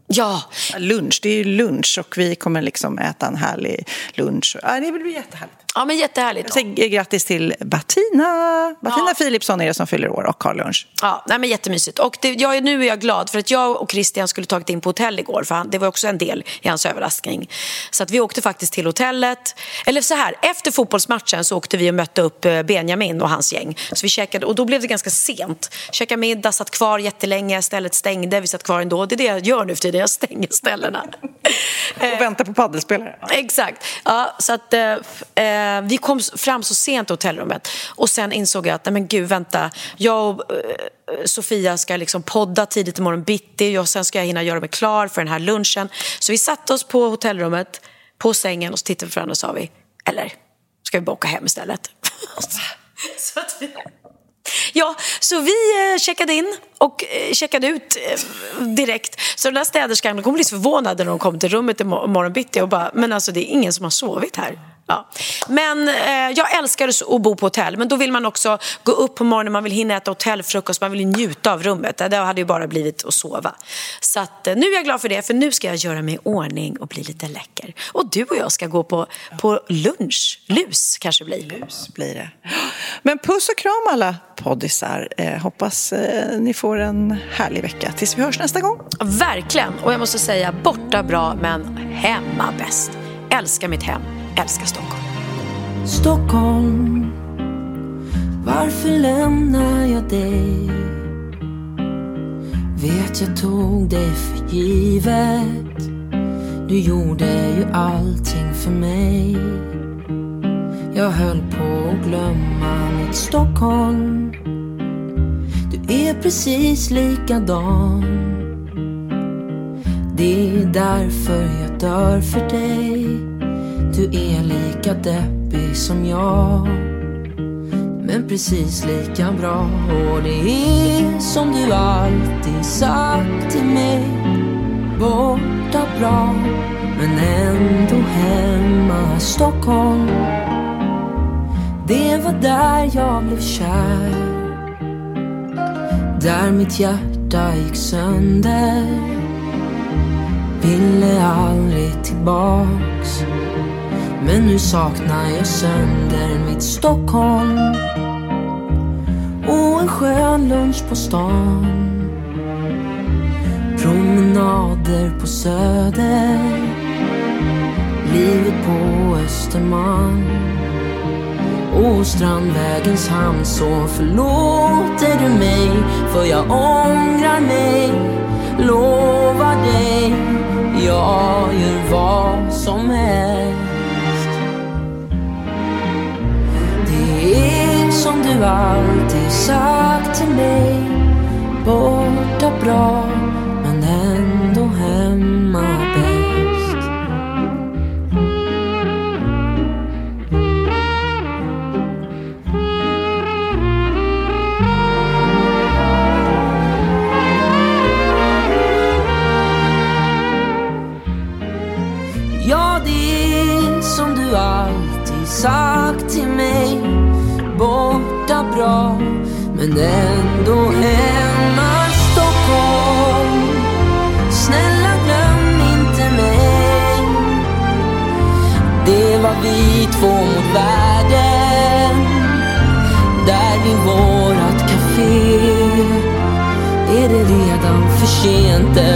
Ja. Lunch, det är ju lunch och vi kommer liksom äta en härlig lunch. Ja, det blir jättehärligt. Ja, men jättehärligt. Jag säger grattis till Bettina. Bettina Philipsson är det som fyller år och har lunch. Ja, nej men jättemysigt. Och det, jag, nu är jag glad för att jag och Christian skulle tagit in på hotell igår. För han, det var också en del i hans överraskning. Så att vi åkte faktiskt till hotellet. Eller så här, efter fotbollsmatchen så åkte vi och mötte upp eh, Benjamin och hans gäng. Så vi käkade, och då blev det ganska sent. Käkade middag, satt kvar jättelänge, stället stängde. Vi satt kvar ändå. Det är det jag gör nu för tiden, jag stänger ställena. (laughs) Och väntar på paddelspelare. Exakt. Ja, så att, eh, eh, vi kom fram så sent till hotellrummet och sen insåg jag att nej men gud, vänta. Jag och eh, Sofia ska liksom podda tidigt imorgon bitti och sen ska jag hinna göra mig klar för den här lunchen. Så vi satte oss på hotellrummet, på sängen och så tittade vi på varandra och sa vi, eller ska vi bara åka hem istället? (laughs) så att vi... Ja, så vi eh, checkade in och eh, checkade ut eh, direkt. Så den där städerskan hon kommer bli så förvånad när hon kom till rummet i bitti och bara, men alltså det är ingen som har sovit här. Ja. Men eh, jag älskar att bo på hotell, men då vill man också gå upp på morgonen, man vill hinna äta hotellfrukost, man vill ju njuta av rummet. Det hade ju bara blivit att sova. Så att, eh, nu är jag glad för det, för nu ska jag göra mig i ordning och bli lite läcker. Och du och jag ska gå på, på lunch, lus kanske blir. Lus blir det. Men puss och kram alla poddisar. Eh, hoppas eh, ni får en härlig vecka tills vi hörs nästa gång. Verkligen. Och jag måste säga, borta bra men hemma bäst. Älskar mitt hem, älskar Stockholm. Stockholm Varför lämnar jag dig? Vet jag tog dig för givet? Du gjorde ju allting för mig. Jag höll på att glömma mitt Stockholm. Du är precis likadan. Det är därför jag dör för dig du är lika deppig som jag. Men precis lika bra. Och det är som du alltid sagt till mig. Borta bra Men ändå hemma Stockholm. Det var där jag blev kär. Där mitt hjärta gick sönder. Ville aldrig tillbaks men nu saknar jag sönder mitt Stockholm och en skön lunch på stan. Promenader på Söder, livet på Östermalm och Strandvägens hamn. Så förlåter du mig för jag ångrar mig, lovar dig jag gör vad som helst. Du alltid sagt till mig Borta bra men ändå hemma. Men ändå hemma Stockholm. Snälla glöm inte mig. Det var vi två mot världen. Där vid vårat café. Är det redan för sent?